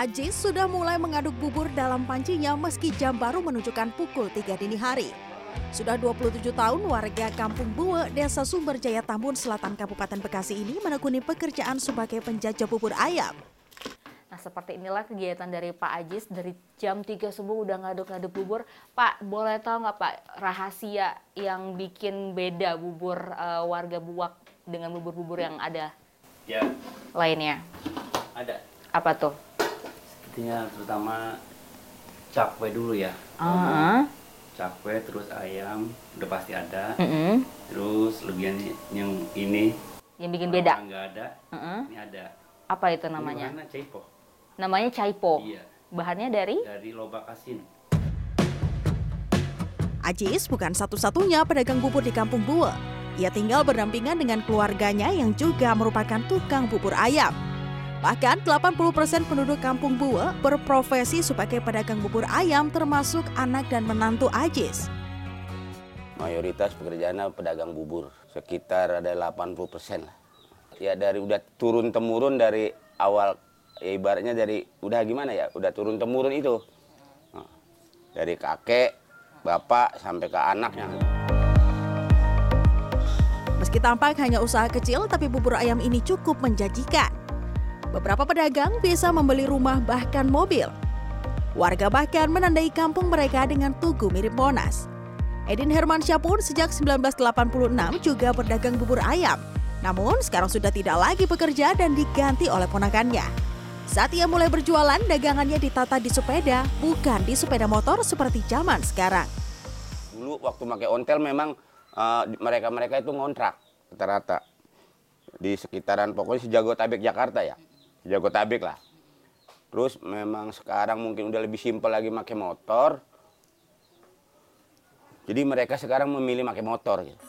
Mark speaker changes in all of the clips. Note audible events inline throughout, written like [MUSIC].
Speaker 1: Ajis sudah mulai mengaduk bubur dalam pancinya meski jam baru menunjukkan pukul 3 dini hari. Sudah 27 tahun warga Kampung Buwe, Desa Sumberjaya Tambun Selatan Kabupaten Bekasi ini menekuni pekerjaan sebagai penjajah bubur ayam.
Speaker 2: Nah seperti inilah kegiatan dari Pak Ajis dari jam 3 subuh udah ngaduk-ngaduk bubur. Pak boleh tahu nggak Pak rahasia yang bikin beda bubur uh, warga Buwak dengan bubur-bubur yang ada
Speaker 3: Ya,
Speaker 2: lainnya?
Speaker 3: ada.
Speaker 2: Apa tuh?
Speaker 3: Sepertinya terutama cakwe dulu ya.
Speaker 2: Ah,
Speaker 3: Cakwe terus ayam udah pasti ada.
Speaker 2: mm-mm.
Speaker 3: Terus lebihan yang ini
Speaker 2: Yang bikin beda.
Speaker 3: nggak ada.
Speaker 2: Mm-mm.
Speaker 3: Ini ada.
Speaker 2: Apa itu namanya?
Speaker 3: Ini caipo?
Speaker 2: Namanya caipo.
Speaker 3: Iya,
Speaker 2: Bahannya dari?
Speaker 3: dari lobak asin.
Speaker 1: Ajis bukan satu-satunya pedagang bubur di Kampung Buwe. Ia tinggal berdampingan dengan keluarganya yang juga merupakan tukang bubur ayam. Bahkan 80% penduduk Kampung Buwe berprofesi sebagai pedagang bubur ayam termasuk anak dan menantu Ajis.
Speaker 4: Mayoritas pekerjaannya pedagang bubur, sekitar ada 80 persen lah. Ya dari udah turun temurun dari awal, ya ibaratnya dari udah gimana ya, udah turun temurun itu. Nah, Dari kakek, bapak sampai ke anaknya.
Speaker 1: Meski tampak hanya usaha kecil, tapi bubur ayam ini cukup menjanjikan. Beberapa pedagang bisa membeli rumah bahkan mobil. Warga bahkan menandai kampung mereka dengan tugu mirip Monas. Edin Hermansyah pun sejak 1986 juga berdagang bubur ayam. Namun sekarang sudah tidak lagi bekerja dan diganti oleh ponakannya. Saat ia mulai berjualan, dagangannya ditata di sepeda, bukan di sepeda motor seperti zaman sekarang.
Speaker 4: Dulu waktu pakai ontel memang eh, mereka-mereka itu ngontrak rata-rata di sekitaran pokoknya sejagotabek Jakarta ya, sejagotabek lah. Terus memang sekarang mungkin udah lebih simpel lagi pakai motor. Jadi mereka sekarang memilih pakai motor gitu.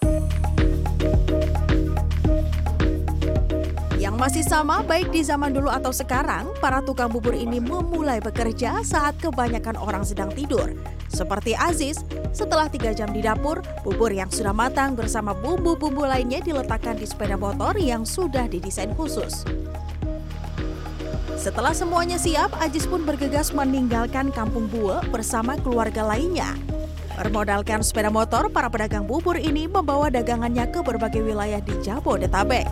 Speaker 1: Yang masih sama baik di zaman dulu atau sekarang, para tukang bubur ini memulai bekerja saat kebanyakan orang sedang tidur. Seperti Aziz, setelah tiga jam di dapur, bubur yang sudah matang bersama bumbu-bumbu lainnya diletakkan di sepeda motor yang sudah didesain khusus. Setelah semuanya siap, Ajis pun bergegas meninggalkan kampung Buwe bersama keluarga lainnya. Bermodalkan sepeda motor, para pedagang bubur ini membawa dagangannya ke berbagai wilayah di Jabodetabek.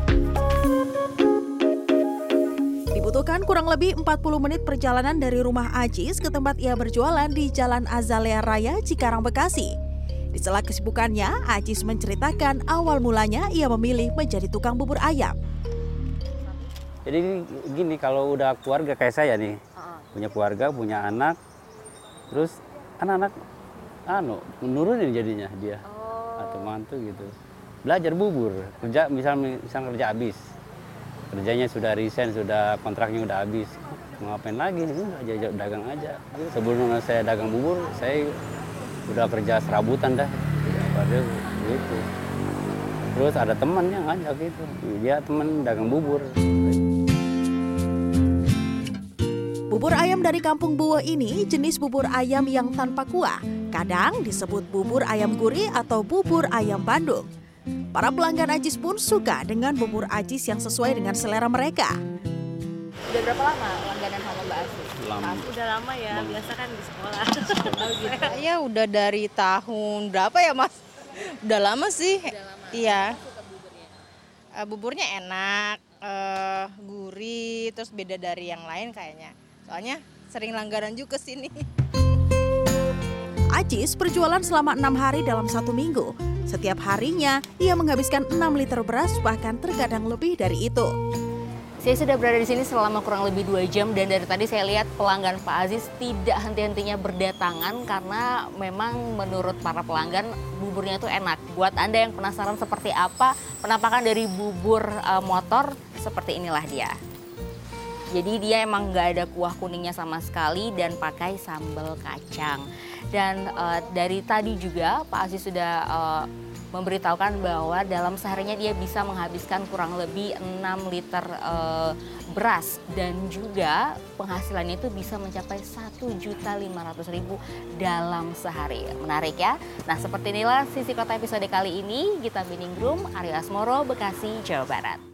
Speaker 1: Dibutuhkan kurang lebih 40 menit perjalanan dari rumah Ajis ke tempat ia berjualan di Jalan Azalea Raya, Cikarang, Bekasi. Di sela kesibukannya, Ajis menceritakan awal mulanya ia memilih menjadi tukang bubur ayam.
Speaker 5: Jadi gini kalau udah keluarga kayak saya nih, punya keluarga, punya anak, terus anak-anak anu nurunin jadinya dia atau mantu gitu. Belajar bubur, kerja misal misal kerja habis. Kerjanya sudah resign, sudah kontraknya udah habis. Mau ngapain lagi? Udah aja dagang aja. Sebelum saya dagang bubur, saya udah kerja serabutan dah. Pada gitu. Terus ada teman yang ngajak gitu. Dia teman dagang bubur.
Speaker 1: Bubur ayam dari kampung Buwe ini jenis bubur ayam yang tanpa kuah. Kadang disebut bubur ayam gurih atau bubur ayam Bandung. Para pelanggan Ajis pun suka dengan bubur Ajis yang sesuai dengan selera mereka.
Speaker 2: Udah berapa lama langganan sama Mbak Aziz?
Speaker 5: Lama.
Speaker 6: Udah lama ya, biasa kan di sekolah. [LAUGHS]
Speaker 7: Ya udah dari tahun berapa ya mas? Udah lama sih. Iya. Eh, buburnya enak, eh, gurih, terus beda dari yang lain kayaknya. Soalnya sering langganan juga ke sini.
Speaker 1: Ajis berjualan selama enam hari dalam satu minggu. Setiap harinya, ia menghabiskan 6 liter beras bahkan terkadang lebih dari itu.
Speaker 2: Saya sudah berada di sini selama kurang lebih dua jam dan dari tadi saya lihat pelanggan Pak Aziz tidak henti-hentinya berdatangan karena memang menurut para pelanggan buburnya itu enak. Buat Anda yang penasaran seperti apa penampakan dari bubur eh, motor seperti inilah dia. Jadi dia emang nggak ada kuah kuningnya sama sekali dan pakai sambal kacang. Dan eh, dari tadi juga Pak Aziz sudah eh, memberitahukan bahwa dalam seharinya dia bisa menghabiskan kurang lebih 6 liter eh, beras dan juga penghasilannya itu bisa mencapai 1.500.000 dalam sehari. Menarik ya? Nah seperti inilah sisi kota episode kali ini. Gita Biningrum, Aryo Asmoro, Bekasi, Jawa Barat.